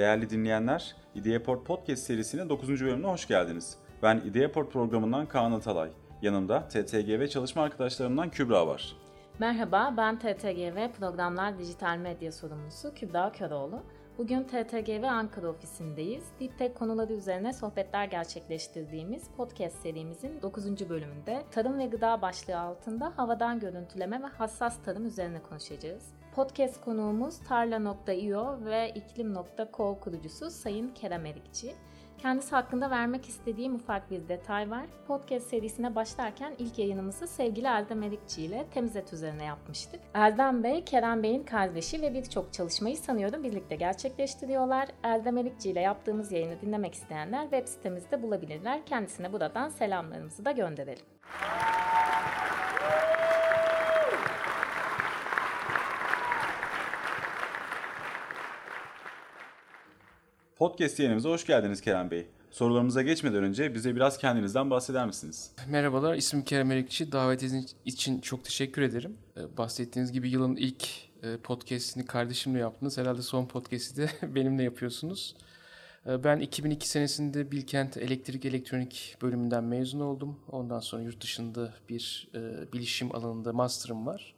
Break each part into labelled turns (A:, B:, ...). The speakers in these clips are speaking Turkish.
A: Değerli dinleyenler, İdeaport Podcast serisinin 9. bölümüne hoş geldiniz. Ben İdeaport programından Kaan Atalay. Yanımda TTGV çalışma arkadaşlarımdan Kübra var.
B: Merhaba, ben TTGV Programlar Dijital Medya Sorumlusu Kübra Köroğlu. Bugün TTGV Ankara ofisindeyiz. Deep Tech konuları üzerine sohbetler gerçekleştirdiğimiz podcast serimizin 9. bölümünde tarım ve gıda başlığı altında havadan görüntüleme ve hassas tarım üzerine konuşacağız. Podcast konuğumuz Tarla.io ve İklim.co kurucusu Sayın Kerem Erikçi. Kendisi hakkında vermek istediğim ufak bir detay var. Podcast serisine başlarken ilk yayınımızı sevgili Erdem Erikçi ile temizet üzerine yapmıştık. Erdem Bey, Kerem Bey'in kardeşi ve birçok çalışmayı sanıyorum birlikte gerçekleştiriyorlar. Erdem Erikçi ile yaptığımız yayını dinlemek isteyenler web sitemizde bulabilirler. Kendisine buradan selamlarımızı da gönderelim.
A: Podcast yayınımıza hoş geldiniz Kerem Bey. Sorularımıza geçmeden önce bize biraz kendinizden bahseder misiniz?
C: Merhabalar, ismim Kerem Erikçi. Davetiniz için çok teşekkür ederim. Ee, bahsettiğiniz gibi yılın ilk e, podcastini kardeşimle yaptınız. Herhalde son podcast'i de benimle yapıyorsunuz. Ee, ben 2002 senesinde Bilkent Elektrik Elektronik bölümünden mezun oldum. Ondan sonra yurt dışında bir e, bilişim alanında master'ım var.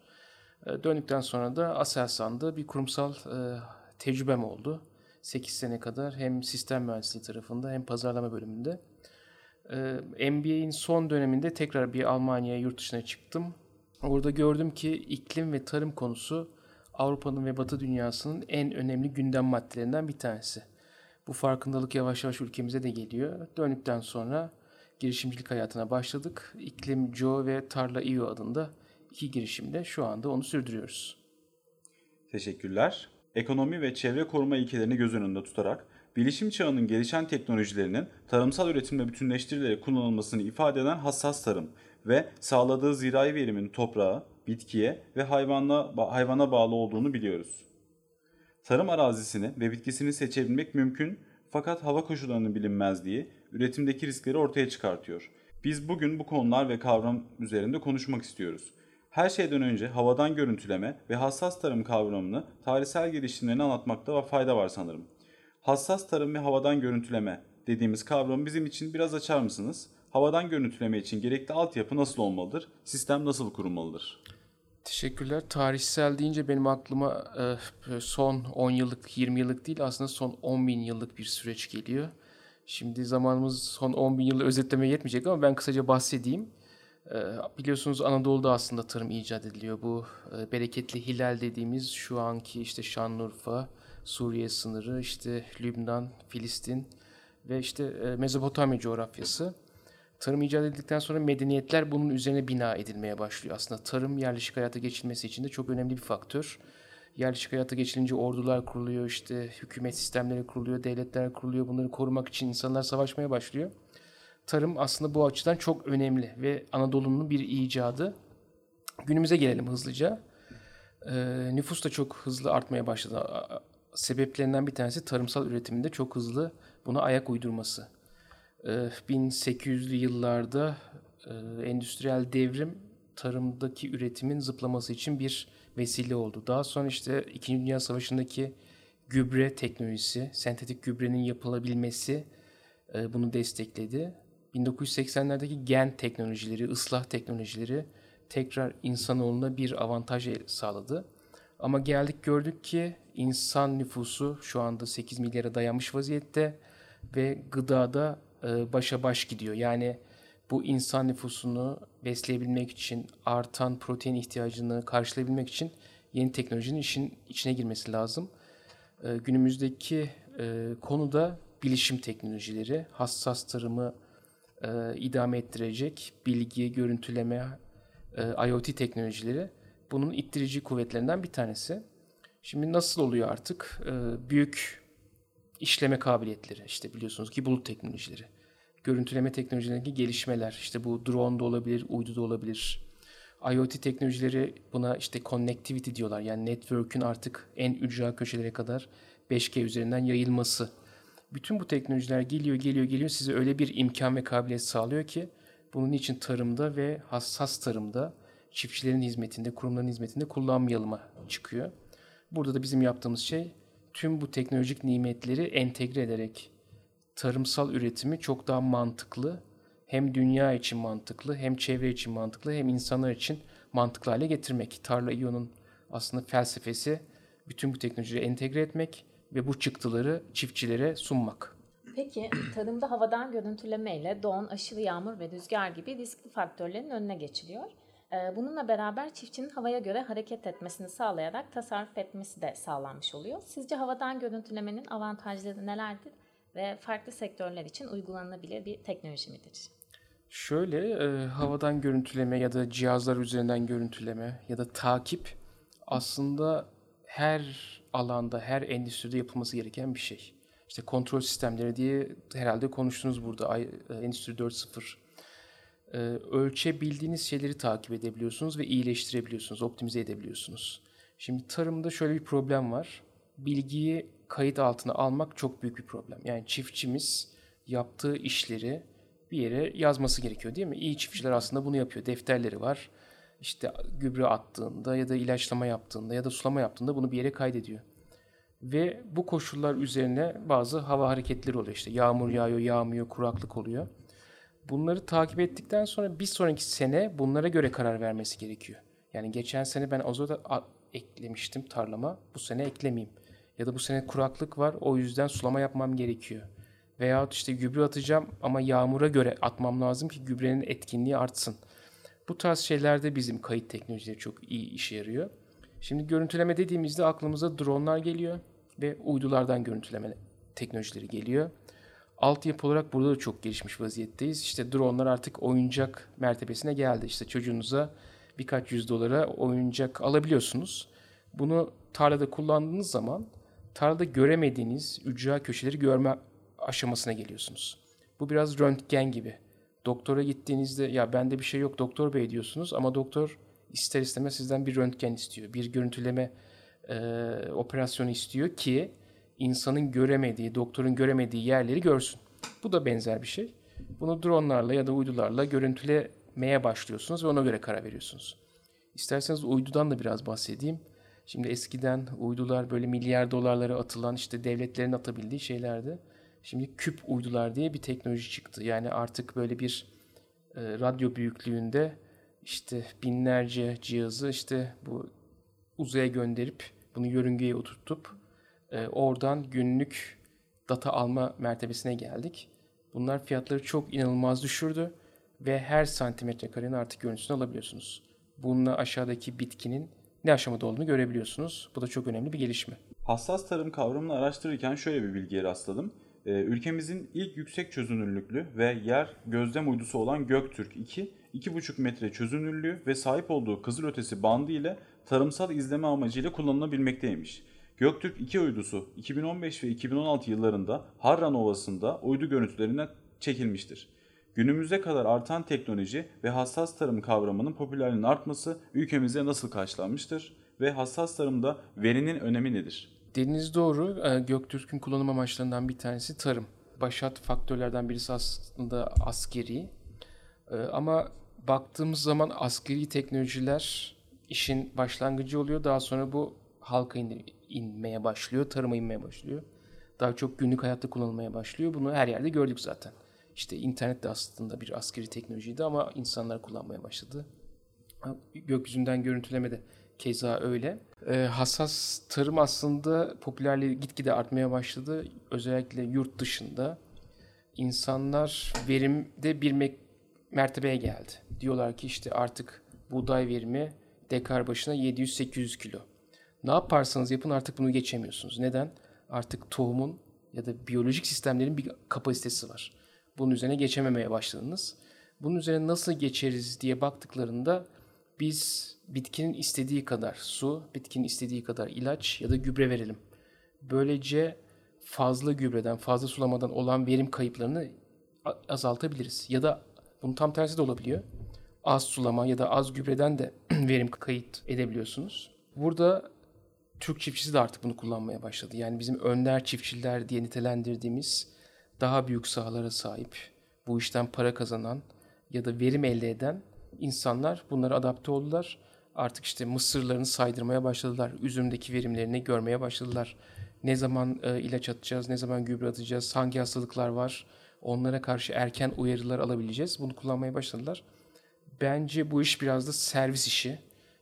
C: E, döndükten sonra da Aselsan'da bir kurumsal e, tecrübem oldu. 8 sene kadar hem sistem mühendisliği tarafında hem pazarlama bölümünde. Ee, MBA'in son döneminde tekrar bir Almanya'ya yurt dışına çıktım. Orada gördüm ki iklim ve tarım konusu Avrupa'nın ve Batı dünyasının en önemli gündem maddelerinden bir tanesi. Bu farkındalık yavaş yavaş ülkemize de geliyor. Döndükten sonra girişimcilik hayatına başladık. İklim Joe ve Tarla İO adında iki girişimde şu anda onu sürdürüyoruz.
A: Teşekkürler ekonomi ve çevre koruma ilkelerini göz önünde tutarak bilişim çağının gelişen teknolojilerinin tarımsal üretimle bütünleştirilerek kullanılmasını ifade eden hassas tarım ve sağladığı zirai verimin toprağa, bitkiye ve hayvana, hayvana bağlı olduğunu biliyoruz. Tarım arazisini ve bitkisini seçebilmek mümkün fakat hava koşullarının bilinmezliği üretimdeki riskleri ortaya çıkartıyor. Biz bugün bu konular ve kavram üzerinde konuşmak istiyoruz. Her şeyden önce havadan görüntüleme ve hassas tarım kavramını tarihsel gelişimlerini anlatmakta fayda var sanırım. Hassas tarım ve havadan görüntüleme dediğimiz kavramı bizim için biraz açar mısınız? Havadan görüntüleme için gerekli altyapı nasıl olmalıdır? Sistem nasıl kurulmalıdır?
C: Teşekkürler. Tarihsel deyince benim aklıma e, son 10 yıllık, 20 yıllık değil aslında son 10 bin yıllık bir süreç geliyor. Şimdi zamanımız son 10 bin yılı özetlemeye yetmeyecek ama ben kısaca bahsedeyim. Ee, biliyorsunuz Anadolu'da aslında tarım icat ediliyor. Bu e, bereketli hilal dediğimiz şu anki işte Şanlıurfa, Suriye sınırı, işte Lübnan, Filistin ve işte e, Mezopotamya coğrafyası. Tarım icat edildikten sonra medeniyetler bunun üzerine bina edilmeye başlıyor. Aslında tarım yerleşik hayata geçilmesi için de çok önemli bir faktör. Yerleşik hayata geçilince ordular kuruluyor, işte hükümet sistemleri kuruluyor, devletler kuruluyor. Bunları korumak için insanlar savaşmaya başlıyor tarım aslında bu açıdan çok önemli ve Anadolu'nun bir icadı. Günümüze gelelim hızlıca. Ee, nüfus da çok hızlı artmaya başladı. Sebeplerinden bir tanesi tarımsal üretiminde çok hızlı buna ayak uydurması. Ee, 1800'lü yıllarda e, endüstriyel devrim tarımdaki üretimin zıplaması için bir vesile oldu. Daha sonra işte İkinci Dünya Savaşı'ndaki gübre teknolojisi, sentetik gübrenin yapılabilmesi e, bunu destekledi. 1980'lerdeki gen teknolojileri, ıslah teknolojileri tekrar insanoğluna bir avantaj sağladı. Ama geldik gördük ki insan nüfusu şu anda 8 milyara dayanmış vaziyette ve gıdada e, başa baş gidiyor. Yani bu insan nüfusunu besleyebilmek için, artan protein ihtiyacını karşılayabilmek için yeni teknolojinin işin içine girmesi lazım. E, günümüzdeki e, konuda bilişim teknolojileri, hassas tarımı e, idame ettirecek bilgi, görüntüleme, e, IoT teknolojileri bunun ittirici kuvvetlerinden bir tanesi. Şimdi nasıl oluyor artık? E, büyük işleme kabiliyetleri, işte biliyorsunuz ki bulut teknolojileri, görüntüleme teknolojilerindeki gelişmeler, işte bu drone da olabilir, uydu da olabilir. IoT teknolojileri buna işte connectivity diyorlar. Yani network'ün artık en ücra köşelere kadar 5G üzerinden yayılması bütün bu teknolojiler geliyor, geliyor, geliyor size öyle bir imkan ve kabiliyet sağlıyor ki bunun için tarımda ve hassas tarımda çiftçilerin hizmetinde, kurumların hizmetinde kullanmayalıma çıkıyor. Burada da bizim yaptığımız şey tüm bu teknolojik nimetleri entegre ederek tarımsal üretimi çok daha mantıklı, hem dünya için mantıklı, hem çevre için mantıklı, hem insanlar için mantıklı hale getirmek. Tarla İO'nun aslında felsefesi bütün bu teknolojileri entegre etmek ve bu çıktıları çiftçilere sunmak.
B: Peki tarımda havadan görüntüleme ile don, aşırı yağmur ve rüzgar gibi riskli faktörlerin önüne geçiliyor. Ee, bununla beraber çiftçinin havaya göre hareket etmesini sağlayarak tasarruf etmesi de sağlanmış oluyor. Sizce havadan görüntülemenin avantajları nelerdir ve farklı sektörler için uygulanabilir bir teknoloji midir?
C: Şöyle e, havadan görüntüleme ya da cihazlar üzerinden görüntüleme ya da takip aslında her alanda, her endüstride yapılması gereken bir şey. İşte kontrol sistemleri diye herhalde konuştunuz burada e, Endüstri 4.0. Ee, ölçebildiğiniz şeyleri takip edebiliyorsunuz ve iyileştirebiliyorsunuz, optimize edebiliyorsunuz. Şimdi tarımda şöyle bir problem var. Bilgiyi kayıt altına almak çok büyük bir problem. Yani çiftçimiz yaptığı işleri bir yere yazması gerekiyor değil mi? İyi çiftçiler aslında bunu yapıyor. Defterleri var. İşte gübre attığında ya da ilaçlama yaptığında ya da sulama yaptığında bunu bir yere kaydediyor. Ve bu koşullar üzerine bazı hava hareketleri oluyor. İşte yağmur yağıyor, yağmıyor, kuraklık oluyor. Bunları takip ettikten sonra bir sonraki sene bunlara göre karar vermesi gerekiyor. Yani geçen sene ben azota eklemiştim tarlama. Bu sene eklemeyeyim. Ya da bu sene kuraklık var o yüzden sulama yapmam gerekiyor. Veyahut işte gübre atacağım ama yağmura göre atmam lazım ki gübrenin etkinliği artsın. Bu tarz şeylerde bizim kayıt teknolojileri çok iyi işe yarıyor. Şimdi görüntüleme dediğimizde aklımıza dronlar geliyor ve uydulardan görüntüleme teknolojileri geliyor. Altyapı olarak burada da çok gelişmiş vaziyetteyiz. İşte dronlar artık oyuncak mertebesine geldi. İşte çocuğunuza birkaç yüz dolara oyuncak alabiliyorsunuz. Bunu tarlada kullandığınız zaman tarlada göremediğiniz ücra köşeleri görme aşamasına geliyorsunuz. Bu biraz röntgen gibi. Doktora gittiğinizde ya bende bir şey yok doktor bey diyorsunuz ama doktor ister istemez sizden bir röntgen istiyor. Bir görüntüleme e, operasyonu istiyor ki insanın göremediği, doktorun göremediği yerleri görsün. Bu da benzer bir şey. Bunu dronlarla ya da uydularla görüntülemeye başlıyorsunuz ve ona göre karar veriyorsunuz. İsterseniz uydudan da biraz bahsedeyim. Şimdi eskiden uydular böyle milyar dolarlara atılan işte devletlerin atabildiği şeylerdi. Şimdi küp uydular diye bir teknoloji çıktı. Yani artık böyle bir e, radyo büyüklüğünde işte binlerce cihazı işte bu uzaya gönderip bunu yörüngeye oturtup e, oradan günlük data alma mertebesine geldik. Bunlar fiyatları çok inanılmaz düşürdü ve her santimetre karenin artık görüntüsünü alabiliyorsunuz. Bununla aşağıdaki bitkinin ne aşamada olduğunu görebiliyorsunuz. Bu da çok önemli bir gelişme.
A: Hassas tarım kavramını araştırırken şöyle bir bilgiye rastladım. Ee, ülkemizin ilk yüksek çözünürlüklü ve yer gözlem uydusu olan Göktürk 2, 2,5 metre çözünürlüğü ve sahip olduğu kızılötesi bandı ile tarımsal izleme amacıyla kullanılabilmekteymiş. Göktürk 2 uydusu 2015 ve 2016 yıllarında Harran Ovası'nda uydu görüntülerinden çekilmiştir. Günümüze kadar artan teknoloji ve hassas tarım kavramının popülerliğinin artması ülkemizde nasıl karşılanmıştır ve hassas tarımda verinin önemi nedir?
C: Dediğiniz doğru. Ee, Göktürk'ün kullanım amaçlarından bir tanesi tarım. Başat faktörlerden birisi aslında askeri. Ee, ama baktığımız zaman askeri teknolojiler işin başlangıcı oluyor. Daha sonra bu halka inmeye başlıyor, tarıma inmeye başlıyor. Daha çok günlük hayatta kullanılmaya başlıyor. Bunu her yerde gördük zaten. İşte internet de aslında bir askeri teknolojiydi ama insanlar kullanmaya başladı. Gökyüzünden görüntüleme de keza öyle. Ee, hassas tarım aslında popülerliği gitgide artmaya başladı. Özellikle yurt dışında insanlar verimde bir mertebeye geldi. Diyorlar ki işte artık buğday verimi dekar başına 700-800 kilo. Ne yaparsanız yapın artık bunu geçemiyorsunuz. Neden? Artık tohumun ya da biyolojik sistemlerin bir kapasitesi var. Bunun üzerine geçememeye başladınız. Bunun üzerine nasıl geçeriz diye baktıklarında biz bitkinin istediği kadar su, bitkinin istediği kadar ilaç ya da gübre verelim. Böylece fazla gübreden, fazla sulamadan olan verim kayıplarını azaltabiliriz. Ya da bunun tam tersi de olabiliyor. Az sulama ya da az gübreden de verim kayıt edebiliyorsunuz. Burada Türk çiftçisi de artık bunu kullanmaya başladı. Yani bizim önder çiftçiler diye nitelendirdiğimiz daha büyük sahalara sahip, bu işten para kazanan ya da verim elde eden insanlar bunlara adapte oldular. Artık işte mısırlarını saydırmaya başladılar. Üzümdeki verimlerini görmeye başladılar. Ne zaman e, ilaç atacağız, ne zaman gübre atacağız, hangi hastalıklar var, onlara karşı erken uyarılar alabileceğiz. Bunu kullanmaya başladılar. Bence bu iş biraz da servis işi.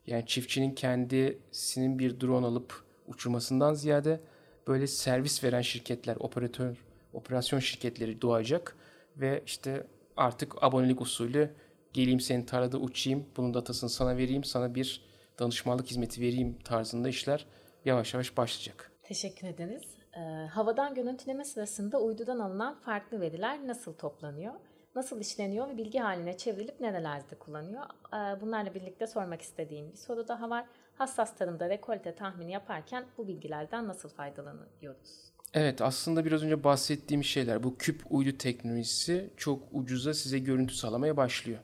C: Yani çiftçinin kendisinin bir drone alıp uçurmasından ziyade böyle servis veren şirketler, operatör, operasyon şirketleri doğacak ve işte artık abonelik usulü geleyim senin tarlada uçayım, bunun datasını sana vereyim, sana bir danışmanlık hizmeti vereyim tarzında işler yavaş yavaş başlayacak.
B: Teşekkür ederiz. Ee, havadan görüntüleme sırasında uydudan alınan farklı veriler nasıl toplanıyor? Nasıl işleniyor ve bilgi haline çevrilip nerelerde kullanıyor? Ee, bunlarla birlikte sormak istediğim bir soru daha var. Hassas tarımda rekolte tahmini yaparken bu bilgilerden nasıl faydalanıyoruz?
C: Evet aslında biraz önce bahsettiğim şeyler bu küp uydu teknolojisi çok ucuza size görüntü sağlamaya başlıyor.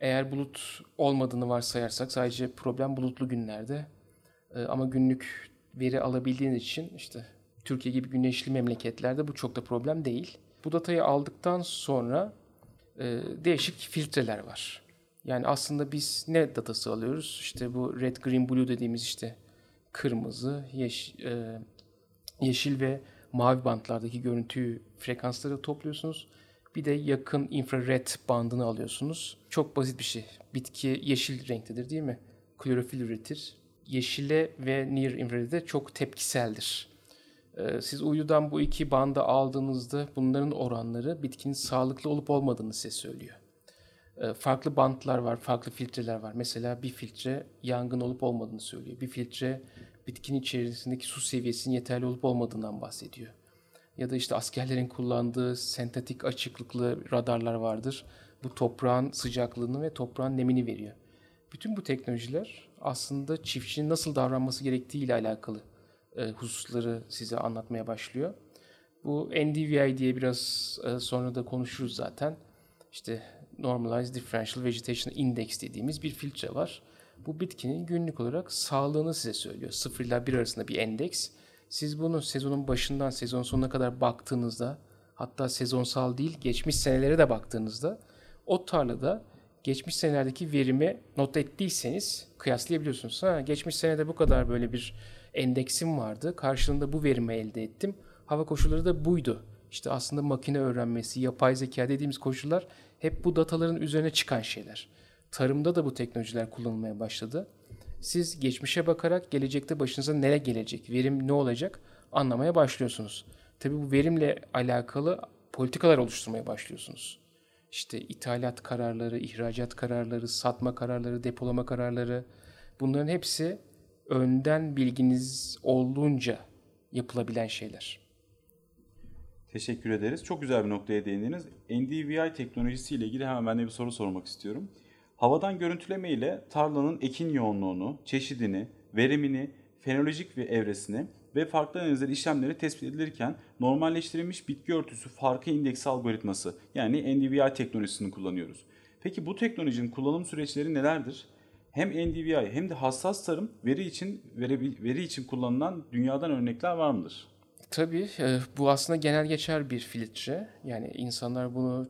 C: Eğer bulut olmadığını varsayarsak sadece problem bulutlu günlerde. Ee, ama günlük veri alabildiğiniz için işte Türkiye gibi güneşli memleketlerde bu çok da problem değil. Bu datayı aldıktan sonra e, değişik filtreler var. Yani aslında biz ne datası alıyoruz? İşte bu red, green, blue dediğimiz işte kırmızı, yeş, e, yeşil ve mavi bantlardaki görüntüyü frekansları topluyorsunuz. Bir de yakın infrared bandını alıyorsunuz. Çok basit bir şey. Bitki yeşil renktedir değil mi? Klorofil üretir. Yeşile ve near infrared'e çok tepkiseldir. Ee, siz uydudan bu iki bandı aldığınızda bunların oranları bitkinin sağlıklı olup olmadığını size söylüyor. Ee, farklı bantlar var, farklı filtreler var. Mesela bir filtre yangın olup olmadığını söylüyor. Bir filtre bitkinin içerisindeki su seviyesinin yeterli olup olmadığından bahsediyor. Ya da işte askerlerin kullandığı sentetik açıklıklı radarlar vardır. Bu toprağın sıcaklığını ve toprağın nemini veriyor. Bütün bu teknolojiler aslında çiftçinin nasıl davranması gerektiği ile alakalı e, hususları size anlatmaya başlıyor. Bu NDVI diye biraz e, sonra da konuşuruz zaten. İşte Normalized Differential Vegetation Index dediğimiz bir filtre var. Bu bitkinin günlük olarak sağlığını size söylüyor. 0 ile 1 arasında bir endeks. Siz bunu sezonun başından sezon sonuna kadar baktığınızda hatta sezonsal değil geçmiş senelere de baktığınızda o tarlada geçmiş senelerdeki verimi not ettiyseniz kıyaslayabiliyorsunuz. Ha, geçmiş senede bu kadar böyle bir endeksim vardı. Karşılığında bu verimi elde ettim. Hava koşulları da buydu. İşte aslında makine öğrenmesi, yapay zeka dediğimiz koşullar hep bu dataların üzerine çıkan şeyler. Tarımda da bu teknolojiler kullanılmaya başladı. Siz geçmişe bakarak gelecekte başınıza nere gelecek, verim ne olacak anlamaya başlıyorsunuz. Tabi bu verimle alakalı politikalar oluşturmaya başlıyorsunuz. İşte ithalat kararları, ihracat kararları, satma kararları, depolama kararları bunların hepsi önden bilginiz olduğunca yapılabilen şeyler.
A: Teşekkür ederiz. Çok güzel bir noktaya değindiniz. NDVI teknolojisi ile ilgili hemen ben de bir soru sormak istiyorum. Havadan görüntüleme ile tarlanın ekin yoğunluğunu, çeşidini, verimini, fenolojik ve evresini ve farklı analizler işlemleri tespit edilirken normalleştirilmiş bitki örtüsü farkı indeksi algoritması yani NDVI teknolojisini kullanıyoruz. Peki bu teknolojinin kullanım süreçleri nelerdir? Hem NDVI hem de hassas tarım veri için veri, veri için kullanılan dünyadan örnekler var mıdır?
C: Tabii e, bu aslında genel geçer bir filtre. Yani insanlar bunu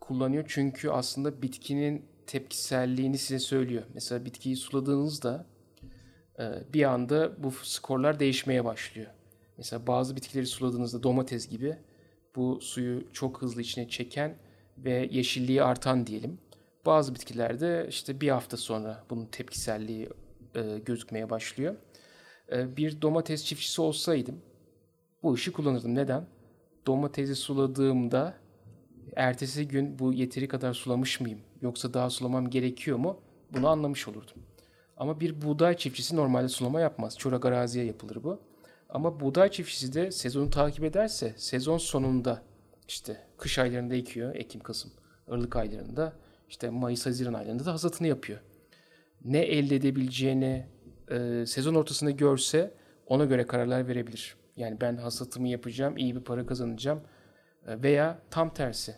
C: kullanıyor çünkü aslında bitkinin tepkiselliğini size söylüyor. Mesela bitkiyi suladığınızda e, bir anda bu skorlar değişmeye başlıyor. Mesela bazı bitkileri suladığınızda domates gibi bu suyu çok hızlı içine çeken ve yeşilliği artan diyelim. Bazı bitkilerde işte bir hafta sonra bunun tepkiselliği e, gözükmeye başlıyor. E, bir domates çiftçisi olsaydım bu işi kullanırdım. Neden? Domatesi suladığımda ertesi gün bu yeteri kadar sulamış mıyım? Yoksa daha sulamam gerekiyor mu? Bunu anlamış olurdum. Ama bir buğday çiftçisi normalde sulama yapmaz. Çorak araziye yapılır bu. Ama buğday çiftçisi de sezonu takip ederse sezon sonunda işte kış aylarında ekiyor, Ekim, Kasım, Aralık aylarında işte Mayıs, Haziran aylarında da hasatını yapıyor. Ne elde edebileceğini e, sezon ortasında görse ona göre kararlar verebilir. Yani ben hasatımı yapacağım, iyi bir para kazanacağım. E, veya tam tersi.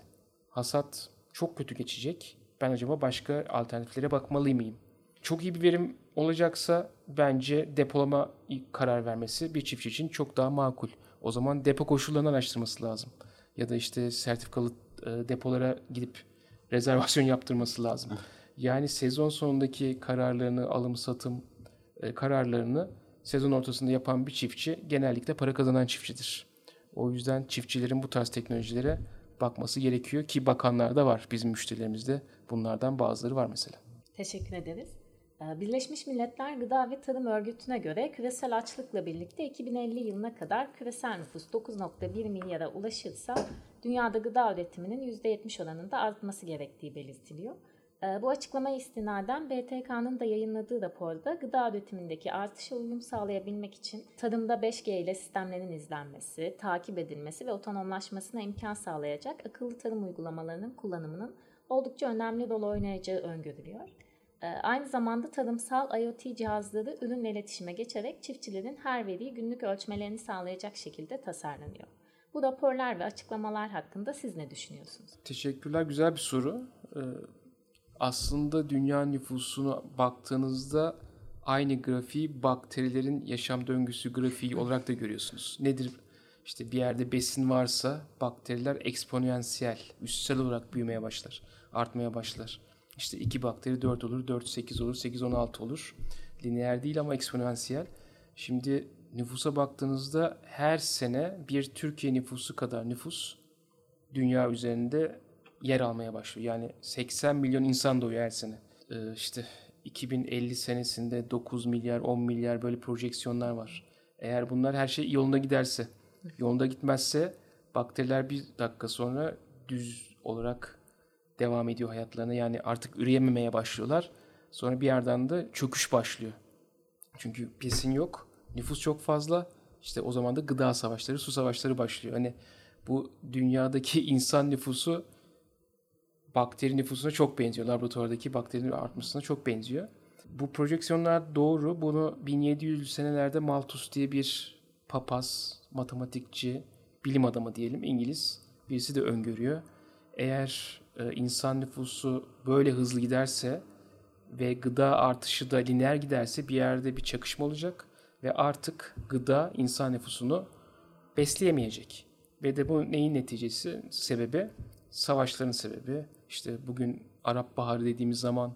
C: Hasat çok kötü geçecek. Ben acaba başka alternatiflere bakmalı mıyım? Çok iyi bir verim olacaksa bence depolama karar vermesi bir çiftçi için çok daha makul. O zaman depo koşullarını araştırması lazım. Ya da işte sertifikalı e, depolara gidip rezervasyon yaptırması lazım. Yani sezon sonundaki kararlarını, alım satım e, kararlarını sezon ortasında yapan bir çiftçi genellikle para kazanan çiftçidir. O yüzden çiftçilerin bu tarz teknolojilere bakması gerekiyor ki bakanlar da var bizim müşterilerimizde. Bunlardan bazıları var mesela.
B: Teşekkür ederiz. Ee, Birleşmiş Milletler Gıda ve Tarım Örgütü'ne göre küresel açlıkla birlikte 2050 yılına kadar küresel nüfus 9.1 milyara ulaşırsa dünyada gıda üretiminin %70 oranında artması gerektiği belirtiliyor. Ee, Bu açıklamaya istinaden BTK'nın da yayınladığı raporda gıda üretimindeki artışa uyum sağlayabilmek için tarımda 5G ile sistemlerin izlenmesi, takip edilmesi ve otonomlaşmasına imkan sağlayacak akıllı tarım uygulamalarının kullanımının oldukça önemli rol oynayacağı öngörülüyor. Ee, Aynı zamanda tarımsal IoT cihazları ürünle iletişime geçerek çiftçilerin her veriyi günlük ölçmelerini sağlayacak şekilde tasarlanıyor. Bu raporlar ve açıklamalar hakkında siz ne düşünüyorsunuz?
C: Teşekkürler. Güzel bir soru. Ee, aslında dünya nüfusuna baktığınızda aynı grafiği bakterilerin yaşam döngüsü grafiği olarak da görüyorsunuz. Nedir? İşte bir yerde besin varsa bakteriler eksponansiyel, üstsel olarak büyümeye başlar, artmaya başlar. İşte 2 bakteri 4 olur, 4 8 olur, 8 16 olur. Lineer değil ama eksponansiyel. Şimdi nüfusa baktığınızda her sene bir Türkiye nüfusu kadar nüfus dünya üzerinde yer almaya başlıyor. Yani 80 milyon insan doğuyor her sene. Ee, işte 2050 senesinde 9 milyar, 10 milyar böyle projeksiyonlar var. Eğer bunlar her şey yolunda giderse, yolunda gitmezse bakteriler bir dakika sonra düz olarak devam ediyor hayatlarına. Yani artık üreyememeye başlıyorlar. Sonra bir yerden de çöküş başlıyor. Çünkü besin yok, nüfus çok fazla. İşte o zaman da gıda savaşları, su savaşları başlıyor. Hani bu dünyadaki insan nüfusu bakteri nüfusuna çok benziyor. Laboratuvardaki bakterinin artmasına çok benziyor. Bu projeksiyonlar doğru. Bunu 1700 senelerde Malthus diye bir papaz, matematikçi, bilim adamı diyelim İngiliz birisi de öngörüyor. Eğer e, insan nüfusu böyle hızlı giderse ve gıda artışı da lineer giderse bir yerde bir çakışma olacak ve artık gıda insan nüfusunu besleyemeyecek. Ve de bu neyin neticesi? Sebebi savaşların sebebi. İşte bugün Arap Baharı dediğimiz zaman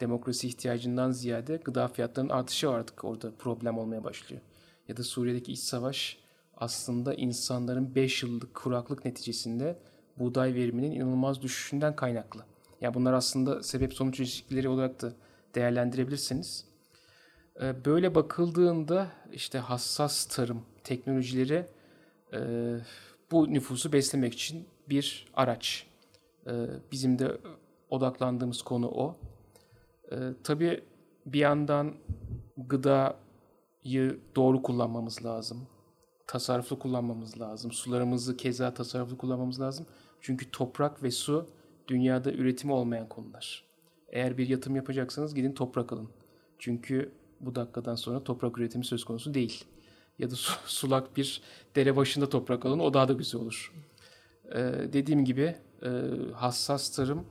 C: demokrasi ihtiyacından ziyade gıda fiyatlarının artışı artık orada problem olmaya başlıyor. Ya da Suriye'deki iç savaş aslında insanların 5 yıllık kuraklık neticesinde buğday veriminin inanılmaz düşüşünden kaynaklı. Yani bunlar aslında sebep sonuç ilişkileri olarak da değerlendirebilirsiniz. Ee, Böyle bakıldığında işte hassas tarım teknolojileri e, bu nüfusu beslemek için bir araç. Ee, Bizim de odaklandığımız konu o. Ee, Tabii bir yandan gıdayı doğru kullanmamız lazım. Tasarruflu kullanmamız lazım. Sularımızı keza tasarruflu kullanmamız lazım. Çünkü toprak ve su dünyada üretimi olmayan konular. Eğer bir yatırım yapacaksanız gidin toprak alın. Çünkü bu dakikadan sonra toprak üretimi söz konusu değil. Ya da su- sulak bir dere başında toprak alın o daha da güzel olur. Ee, dediğim gibi e, hassas tarım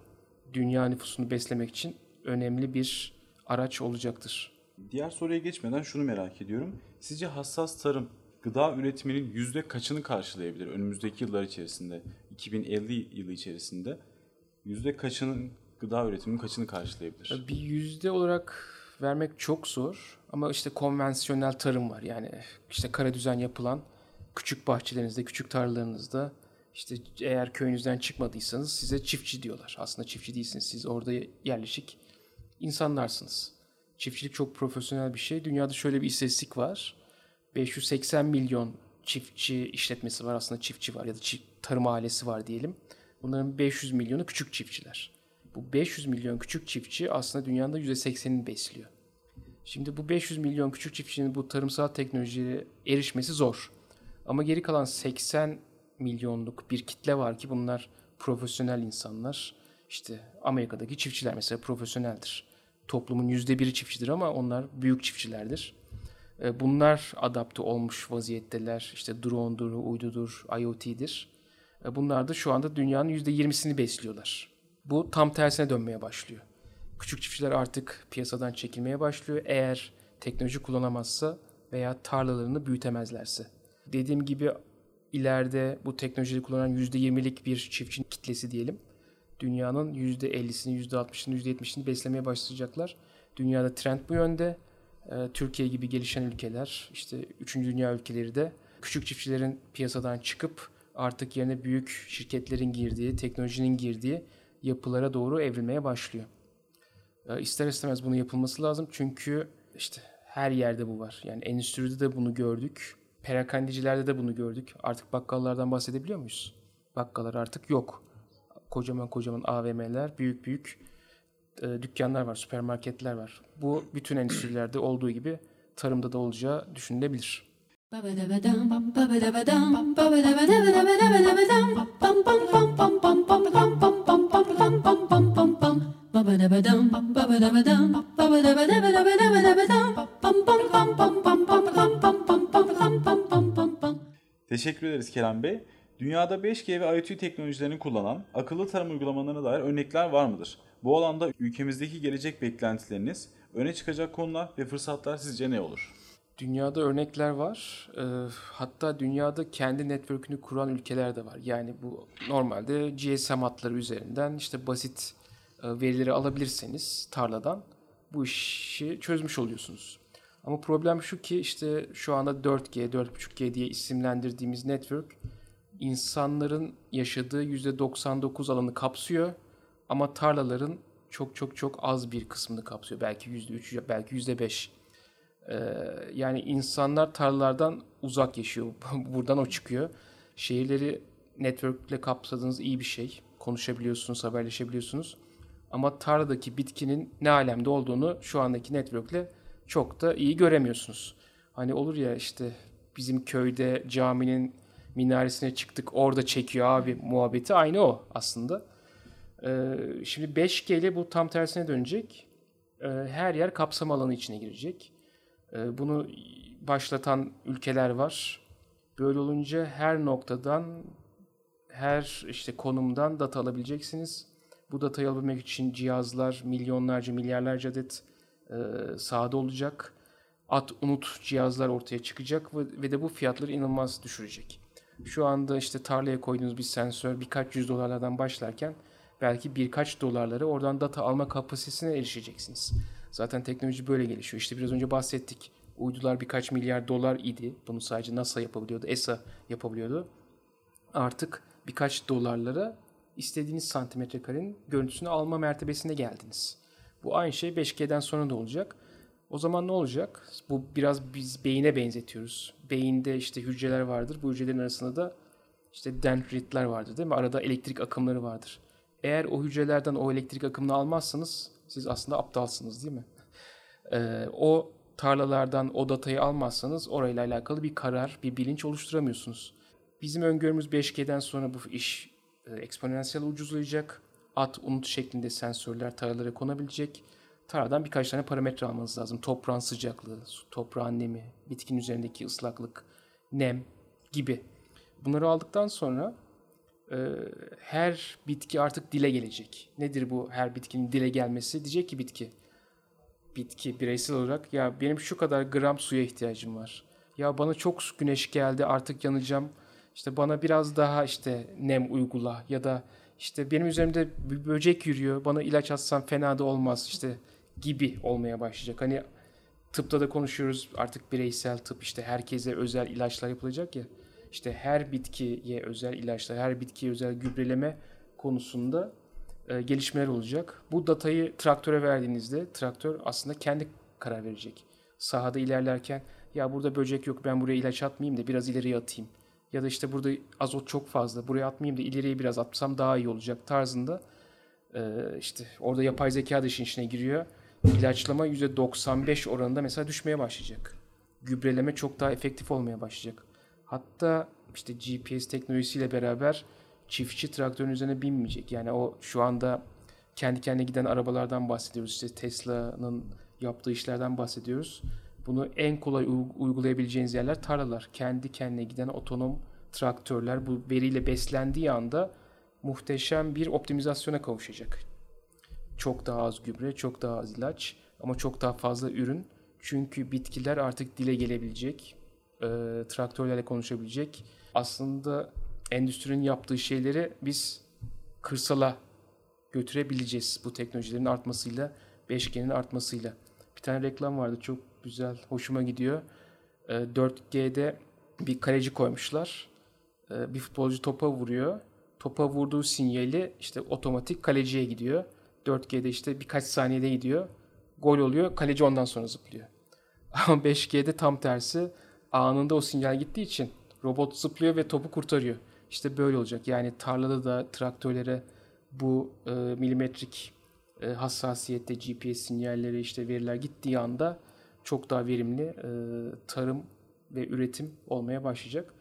C: dünya nüfusunu beslemek için önemli bir araç olacaktır.
A: Diğer soruya geçmeden şunu merak ediyorum. Sizce hassas tarım gıda üretiminin yüzde kaçını karşılayabilir önümüzdeki yıllar içerisinde? 2050 yılı içerisinde yüzde kaçının gıda üretiminin kaçını karşılayabilir?
C: Bir yüzde olarak vermek çok zor ama işte konvansiyonel tarım var. Yani işte kara düzen yapılan küçük bahçelerinizde, küçük tarlalarınızda işte eğer köyünüzden çıkmadıysanız size çiftçi diyorlar. Aslında çiftçi değilsiniz. Siz orada yerleşik insanlarsınız. Çiftçilik çok profesyonel bir şey. Dünyada şöyle bir istatistik var. 580 milyon çiftçi işletmesi var. Aslında çiftçi var ya da çift, tarım ailesi var diyelim. Bunların 500 milyonu küçük çiftçiler. Bu 500 milyon küçük çiftçi aslında dünyanın %80'ini besliyor. Şimdi bu 500 milyon küçük çiftçinin bu tarımsal teknolojiye erişmesi zor. Ama geri kalan 80 milyonluk bir kitle var ki bunlar profesyonel insanlar. İşte Amerika'daki çiftçiler mesela profesyoneldir. Toplumun yüzde biri çiftçidir ama onlar büyük çiftçilerdir. E, Bunlar adapte olmuş vaziyetteler. İşte drone'dur, uydudur, IoT'dir. E, Bunlar da şu anda dünyanın yüzde yirmisini besliyorlar. Bu tam tersine dönmeye başlıyor. Küçük çiftçiler artık piyasadan çekilmeye başlıyor eğer teknoloji kullanamazsa veya tarlalarını büyütemezlerse. Dediğim gibi ileride bu teknolojiyi kullanan %20'lik bir çiftçi kitlesi diyelim. Dünyanın %50'sini, %60'ını, %70'ini beslemeye başlayacaklar. Dünyada trend bu yönde. e, Türkiye gibi gelişen ülkeler, işte 3. dünya ülkeleri de küçük çiftçilerin piyasadan çıkıp artık yerine büyük şirketlerin girdiği, teknolojinin girdiği yapılara doğru evrilmeye başlıyor. E, ister istemez bunu yapılması lazım çünkü işte her yerde bu var. Yani endüstride de bunu gördük. Perakendicilerde de bunu gördük. Artık bakkallardan bahsedebiliyor muyuz? Bakkallar artık yok. Kocaman kocaman AVM'ler, büyük büyük e, dükkanlar var, süpermarketler var. Bu bütün endüstrilerde olduğu gibi tarımda da olacağı düşünülebilir.
A: Teşekkür ederiz Kerem Bey. Dünyada 5G ve IoT teknolojilerini kullanan akıllı tarım uygulamalarına dair örnekler var mıdır? Bu alanda ülkemizdeki gelecek beklentileriniz, öne çıkacak konular ve fırsatlar sizce ne olur?
C: Dünyada örnekler var. Ee, hatta dünyada kendi network'ünü kuran ülkeler de var. Yani bu normalde GSM hatları üzerinden işte basit e, verileri alabilirseniz tarladan bu işi çözmüş oluyorsunuz. Ama problem şu ki işte şu anda 4G, 4.5G diye isimlendirdiğimiz network insanların yaşadığı %99 alanı kapsıyor ama tarlaların çok çok çok az bir kısmını kapsıyor. Belki %3, belki %5. Ee, yani insanlar tarlalardan uzak yaşıyor. Buradan o çıkıyor. Şehirleri networkle kapsadığınız iyi bir şey. Konuşabiliyorsunuz, haberleşebiliyorsunuz. Ama tarladaki bitkinin ne alemde olduğunu şu andaki networkle çok da iyi göremiyorsunuz. Hani olur ya işte bizim köyde caminin minaresine çıktık orada çekiyor abi muhabbeti aynı o aslında. Ee, şimdi 5G ile bu tam tersine dönecek. Ee, her yer kapsam alanı içine girecek. Ee, bunu başlatan ülkeler var. Böyle olunca her noktadan, her işte konumdan data alabileceksiniz. Bu datayı alabilmek için cihazlar milyonlarca, milyarlarca adet sahada olacak. At unut cihazlar ortaya çıkacak ve, ve de bu fiyatları inanılmaz düşürecek. Şu anda işte tarlaya koyduğunuz bir sensör birkaç yüz dolarlardan başlarken belki birkaç dolarları oradan data alma kapasitesine erişeceksiniz. Zaten teknoloji böyle gelişiyor. İşte biraz önce bahsettik. Uydular birkaç milyar dolar idi. Bunu sadece NASA yapabiliyordu, ESA yapabiliyordu. Artık birkaç dolarlara istediğiniz santimetre karenin görüntüsünü alma mertebesine geldiniz. Bu aynı şey 5G'den sonra da olacak. O zaman ne olacak? Bu biraz biz beyine benzetiyoruz. Beyinde işte hücreler vardır. Bu hücrelerin arasında da işte dendritler vardır değil mi? Arada elektrik akımları vardır. Eğer o hücrelerden o elektrik akımını almazsanız siz aslında aptalsınız değil mi? Ee, o tarlalardan o datayı almazsanız orayla alakalı bir karar, bir bilinç oluşturamıyorsunuz. Bizim öngörümüz 5G'den sonra bu iş e, eksponansiyel ucuzlayacak. At, unut şeklinde sensörler tarlalara konabilecek. Taradan birkaç tane parametre almanız lazım. Toprağın sıcaklığı, toprağın nemi, bitkinin üzerindeki ıslaklık, nem gibi. Bunları aldıktan sonra e, her bitki artık dile gelecek. Nedir bu her bitkinin dile gelmesi? Diyecek ki bitki, bitki bireysel olarak ya benim şu kadar gram suya ihtiyacım var. Ya bana çok güneş geldi artık yanacağım. İşte bana biraz daha işte nem uygula ya da işte benim üzerimde bir böcek yürüyor. Bana ilaç atsam fena da olmaz işte gibi olmaya başlayacak. Hani tıpta da konuşuyoruz artık bireysel tıp işte herkese özel ilaçlar yapılacak ya. İşte her bitkiye özel ilaçlar, her bitkiye özel gübreleme konusunda e, gelişmeler olacak. Bu datayı traktöre verdiğinizde traktör aslında kendi karar verecek. Sahada ilerlerken ya burada böcek yok ben buraya ilaç atmayayım da biraz ileriye atayım. Ya da işte burada azot çok fazla buraya atmayayım da ileriye biraz atsam daha iyi olacak tarzında. E, işte orada yapay zeka da işin içine giriyor. İlaçlama %95 oranında mesela düşmeye başlayacak. Gübreleme çok daha efektif olmaya başlayacak. Hatta işte GPS teknolojisiyle beraber çiftçi traktörün üzerine binmeyecek. Yani o şu anda kendi kendine giden arabalardan bahsediyoruz. İşte Tesla'nın yaptığı işlerden bahsediyoruz. Bunu en kolay uygulayabileceğiniz yerler tarlalar. Kendi kendine giden otonom traktörler bu veriyle beslendiği anda muhteşem bir optimizasyona kavuşacak. Çok daha az gübre, çok daha az ilaç ama çok daha fazla ürün. Çünkü bitkiler artık dile gelebilecek, e, traktörlerle konuşabilecek. Aslında endüstrinin yaptığı şeyleri biz kırsala götürebileceğiz bu teknolojilerin artmasıyla, 5G'nin artmasıyla. Bir tane reklam vardı çok güzel, hoşuma gidiyor. E, 4G'de bir kaleci koymuşlar. E, bir futbolcu topa vuruyor. Topa vurduğu sinyali işte otomatik kaleciye gidiyor. 4G'de işte birkaç saniyede gidiyor. Gol oluyor. Kaleci ondan sonra zıplıyor. Ama 5G'de tam tersi. Anında o sinyal gittiği için robot zıplıyor ve topu kurtarıyor. İşte böyle olacak. Yani tarlada da traktörlere bu e, milimetrik e, hassasiyette GPS sinyalleri işte veriler gittiği anda çok daha verimli e, tarım ve üretim olmaya başlayacak.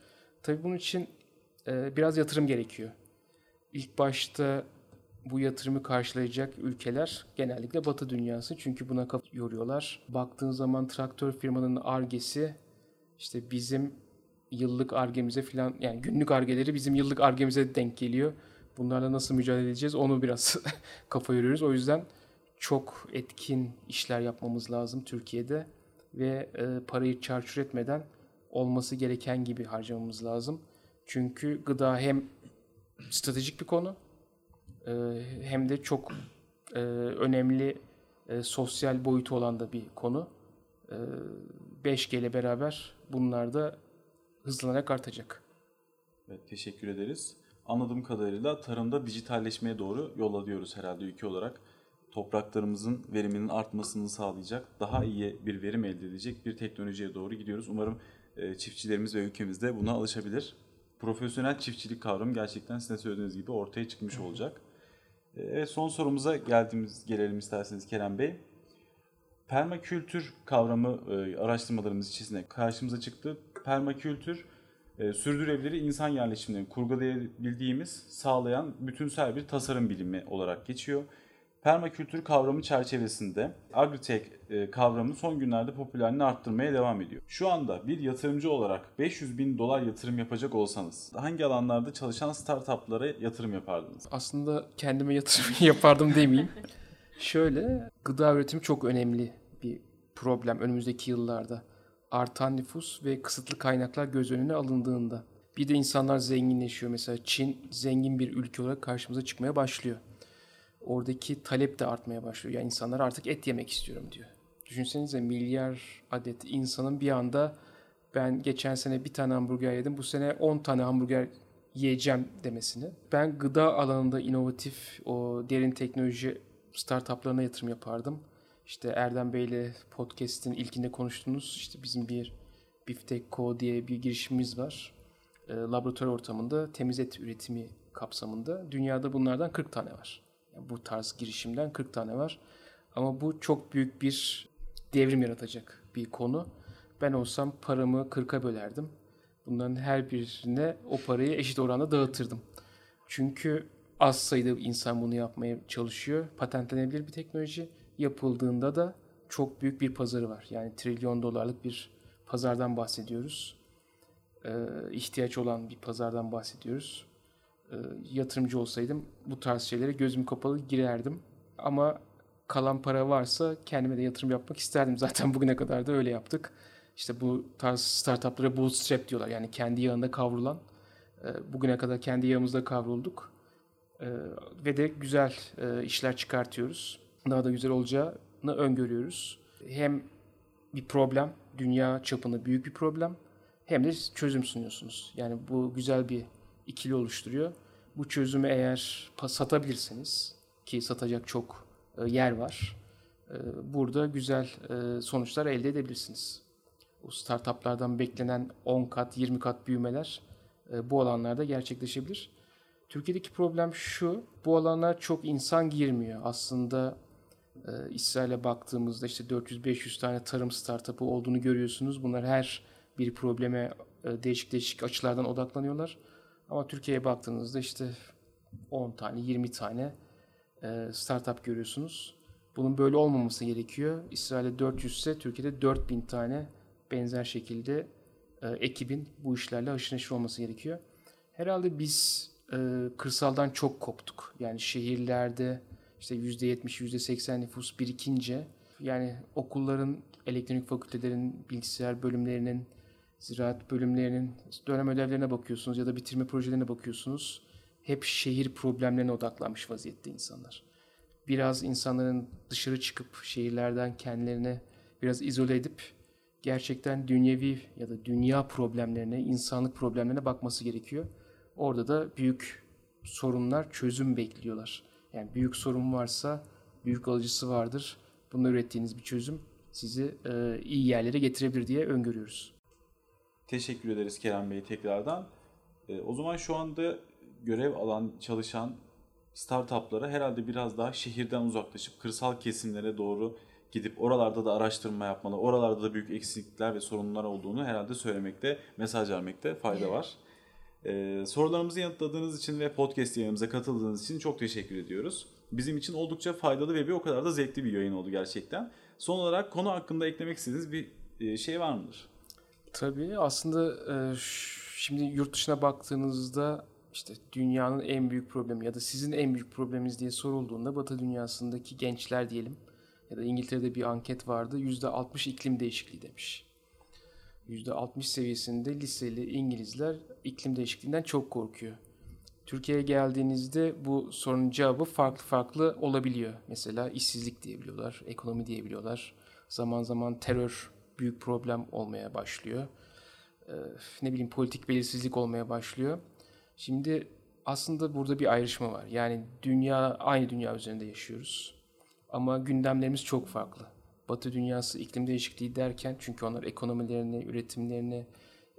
C: Tabii bunun için e, biraz yatırım gerekiyor. İlk başta bu yatırımı karşılayacak ülkeler genellikle Batı dünyası. Çünkü buna kafa yoruyorlar. Baktığın zaman traktör firmanın argesi işte bizim yıllık argemize falan yani günlük argeleri bizim yıllık argemize denk geliyor. Bunlarla nasıl mücadele edeceğiz onu biraz kafa yoruyoruz. O yüzden çok etkin işler yapmamız lazım Türkiye'de ve e, parayı çarçur etmeden olması gereken gibi harcamamız lazım. Çünkü gıda hem stratejik bir konu e, hem de çok e, önemli e, sosyal boyutu olan da bir konu. E, 5G ile beraber bunlar da hızlanarak artacak.
A: Evet, teşekkür ederiz. Anladığım kadarıyla tarımda dijitalleşmeye doğru yol alıyoruz herhalde ülke olarak. Topraklarımızın veriminin artmasını sağlayacak, daha iyi bir verim elde edecek bir teknolojiye doğru gidiyoruz. Umarım e, çiftçilerimiz ve ülkemizde buna alışabilir. Profesyonel çiftçilik kavramı gerçekten sizin söylediğiniz gibi ortaya çıkmış olacak. E, evet, son sorumuza geldiğimiz gelelim isterseniz Kerem Bey. Permakültür kavramı e, araştırmalarımız içerisinde karşımıza çıktı. Permakültür sürdürülebilir insan yerleşimlerini kurgulayabildiğimiz, sağlayan bütünsel bir tasarım bilimi olarak geçiyor. Permakültür kavramı çerçevesinde agritech e, kavramı son günlerde popülerliğini arttırmaya devam ediyor. Şu anda bir yatırımcı olarak 500 bin dolar yatırım yapacak olsanız hangi alanlarda çalışan startuplara yatırım yapardınız?
C: Aslında kendime yatırım yapardım demeyeyim. Şöyle gıda üretimi çok önemli bir problem önümüzdeki yıllarda. Artan nüfus ve kısıtlı kaynaklar göz önüne alındığında. Bir de insanlar zenginleşiyor. Mesela Çin zengin bir ülke olarak karşımıza çıkmaya başlıyor. Oradaki talep de artmaya başlıyor. Yani insanlar artık et yemek istiyorum diyor. Düşünsenize milyar adet insanın bir anda ben geçen sene bir tane hamburger yedim. Bu sene 10 tane hamburger yiyeceğim demesini. Ben gıda alanında inovatif o derin teknoloji startuplarına yatırım yapardım. İşte Erdem Bey'le podcast'in ilkinde konuştuğunuz işte bizim bir Biftek Co diye bir girişimimiz var. E, laboratuvar ortamında temiz et üretimi kapsamında. Dünyada bunlardan 40 tane var. Yani bu tarz girişimden 40 tane var. Ama bu çok büyük bir devrim yaratacak bir konu. Ben olsam paramı 40'a bölerdim. Bunların her birine o parayı eşit oranda dağıtırdım. Çünkü az sayıda insan bunu yapmaya çalışıyor. Patentlenebilir bir teknoloji yapıldığında da çok büyük bir pazarı var. Yani trilyon dolarlık bir pazardan bahsediyoruz. Ee, ihtiyaç olan bir pazardan bahsediyoruz. Ee, yatırımcı olsaydım bu tarz şeylere gözüm kapalı girerdim. Ama kalan para varsa kendime de yatırım yapmak isterdim. Zaten bugüne kadar da öyle yaptık. İşte bu tarz startuplara bootstrap diyorlar. Yani kendi yağında kavrulan. Ee, bugüne kadar kendi yağımızda kavrulduk. Ee, ve de güzel e, işler çıkartıyoruz daha da güzel olacağını öngörüyoruz. Hem bir problem, dünya çapında büyük bir problem hem de çözüm sunuyorsunuz. Yani bu güzel bir ikili oluşturuyor. Bu çözümü eğer satabilirseniz ki satacak çok e, yer var. E, burada güzel e, sonuçlar elde edebilirsiniz. O startuplardan beklenen 10 kat, 20 kat büyümeler bu alanlarda gerçekleşebilir. Türkiye'deki problem şu, bu alanlar çok insan girmiyor. Aslında e, İsrail'e baktığımızda işte 400-500 tane tarım startup'ı olduğunu görüyorsunuz. Bunlar her bir probleme e, değişik değişik açılardan odaklanıyorlar. Ama Türkiye'ye baktığınızda işte 10 tane, 20 tane e, startup görüyorsunuz. Bunun böyle olmaması gerekiyor. İsrail'de 400 ise Türkiye'de 4000 tane benzer şekilde e, ekibin bu işlerle haşır neşir olması gerekiyor. Herhalde biz e, kırsaldan çok koptuk. Yani şehirlerde işte %70, %80 nüfus birikince yani okulların, elektronik fakültelerin, bilgisayar bölümlerinin, ziraat bölümlerinin dönem ödevlerine bakıyorsunuz ya da bitirme projelerine bakıyorsunuz. Hep şehir problemlerine odaklanmış vaziyette insanlar. biraz insanların dışarı çıkıp şehirlerden kendilerini biraz izole edip gerçekten dünyevi ya da dünya problemlerine, insanlık problemlerine bakması gerekiyor. Orada da büyük sorunlar çözüm bekliyorlar. Yani büyük sorun varsa büyük alıcısı vardır. Bununla ürettiğiniz bir çözüm sizi e, iyi yerlere getirebilir diye öngörüyoruz.
A: Teşekkür ederiz Kerem Bey tekrardan. E, o zaman şu anda görev alan çalışan startuplara herhalde biraz daha şehirden uzaklaşıp kırsal kesimlere doğru gidip oralarda da araştırma yapmalı, oralarda da büyük eksiklikler ve sorunlar olduğunu herhalde söylemekte, mesaj vermekte fayda var. Ee, sorularımızı yanıtladığınız için ve podcast yayınımıza katıldığınız için çok teşekkür ediyoruz. Bizim için oldukça faydalı ve bir o kadar da zevkli bir yayın oldu gerçekten. Son olarak konu hakkında eklemek istediğiniz bir e, şey var mıdır?
C: Tabii aslında şimdi yurt dışına baktığınızda işte dünyanın en büyük problemi ya da sizin en büyük probleminiz diye sorulduğunda Batı dünyasındaki gençler diyelim ya da İngiltere'de bir anket vardı %60 iklim değişikliği demiş. %60 seviyesinde liseli İngilizler iklim değişikliğinden çok korkuyor. Türkiye'ye geldiğinizde bu sorunun cevabı farklı farklı olabiliyor. Mesela işsizlik diyebiliyorlar, ekonomi diyebiliyorlar. Zaman zaman terör büyük problem olmaya başlıyor. Ee, ne bileyim politik belirsizlik olmaya başlıyor. Şimdi aslında burada bir ayrışma var. Yani dünya aynı dünya üzerinde yaşıyoruz. Ama gündemlerimiz çok farklı. Batı dünyası iklim değişikliği derken çünkü onlar ekonomilerini, üretimlerini,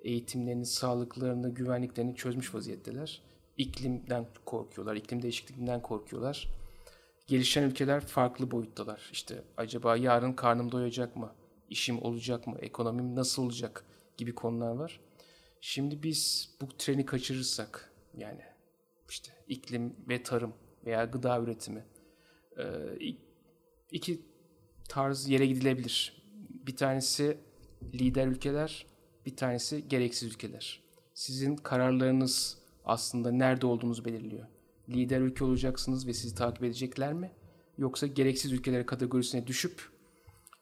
C: eğitimlerini, sağlıklarını, güvenliklerini çözmüş vaziyetteler. İklimden korkuyorlar, iklim değişikliğinden korkuyorlar. Gelişen ülkeler farklı boyuttalar. İşte acaba yarın karnım doyacak mı? İşim olacak mı? Ekonomim nasıl olacak? Gibi konular var. Şimdi biz bu treni kaçırırsak yani işte iklim ve tarım veya gıda üretimi iki tarz yere gidilebilir. Bir tanesi lider ülkeler, bir tanesi gereksiz ülkeler. Sizin kararlarınız aslında nerede olduğunuzu belirliyor. Lider ülke olacaksınız ve sizi takip edecekler mi? Yoksa gereksiz ülkeler kategorisine düşüp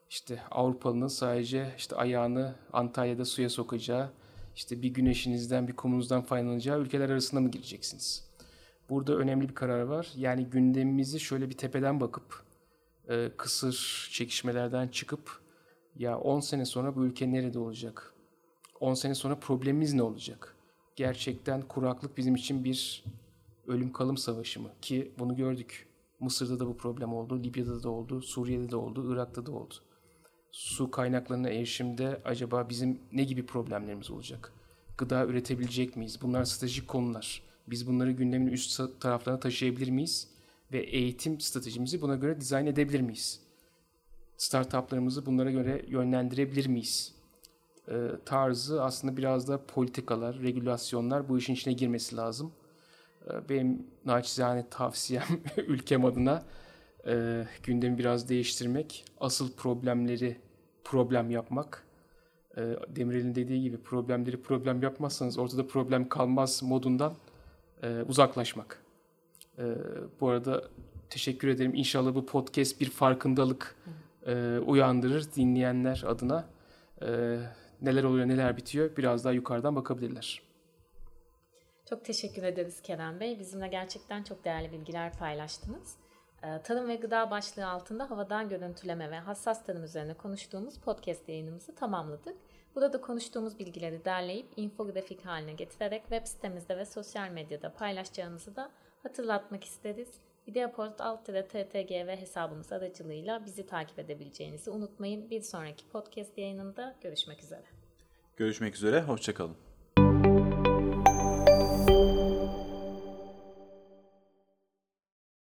C: işte Avrupalı'nın sadece işte ayağını Antalya'da suya sokacağı, işte bir güneşinizden bir kumunuzdan faydalanacağı ülkeler arasında mı gireceksiniz? Burada önemli bir karar var. Yani gündemimizi şöyle bir tepeden bakıp e, kısır çekişmelerden çıkıp ya 10 sene sonra bu ülke nerede olacak? 10 sene sonra problemimiz ne olacak? Gerçekten kuraklık bizim için bir ölüm kalım savaşı mı? Ki bunu gördük. Mısır'da da bu problem oldu, Libya'da da oldu, Suriye'de de oldu, Irak'ta da oldu. Su kaynaklarına erişimde acaba bizim ne gibi problemlerimiz olacak? Gıda üretebilecek miyiz? Bunlar stratejik konular. Biz bunları gündemin üst taraflarına taşıyabilir miyiz? ve eğitim stratejimizi buna göre dizayn edebilir miyiz? Startuplarımızı bunlara göre yönlendirebilir miyiz? E, tarzı aslında biraz da politikalar, regülasyonlar bu işin içine girmesi lazım. E, benim naçizane tavsiyem ülkem adına e, gündemi biraz değiştirmek, asıl problemleri problem yapmak. E, Demirel'in dediği gibi problemleri problem yapmazsanız ortada problem kalmaz modundan e, uzaklaşmak. E, bu arada teşekkür ederim. İnşallah bu podcast bir farkındalık e, uyandırır dinleyenler adına. E, neler oluyor, neler bitiyor biraz daha yukarıdan bakabilirler.
B: Çok teşekkür ederiz Kerem Bey. Bizimle gerçekten çok değerli bilgiler paylaştınız. Ee, tarım ve gıda başlığı altında havadan görüntüleme ve hassas tarım üzerine konuştuğumuz podcast yayınımızı tamamladık. Burada konuştuğumuz bilgileri derleyip infografik haline getirerek web sitemizde ve sosyal medyada paylaşacağımızı da hatırlatmak isteriz. Videoport alt TTG ve hesabımız aracılığıyla bizi takip edebileceğinizi unutmayın. Bir sonraki podcast yayınında görüşmek üzere.
A: Görüşmek üzere, hoşçakalın.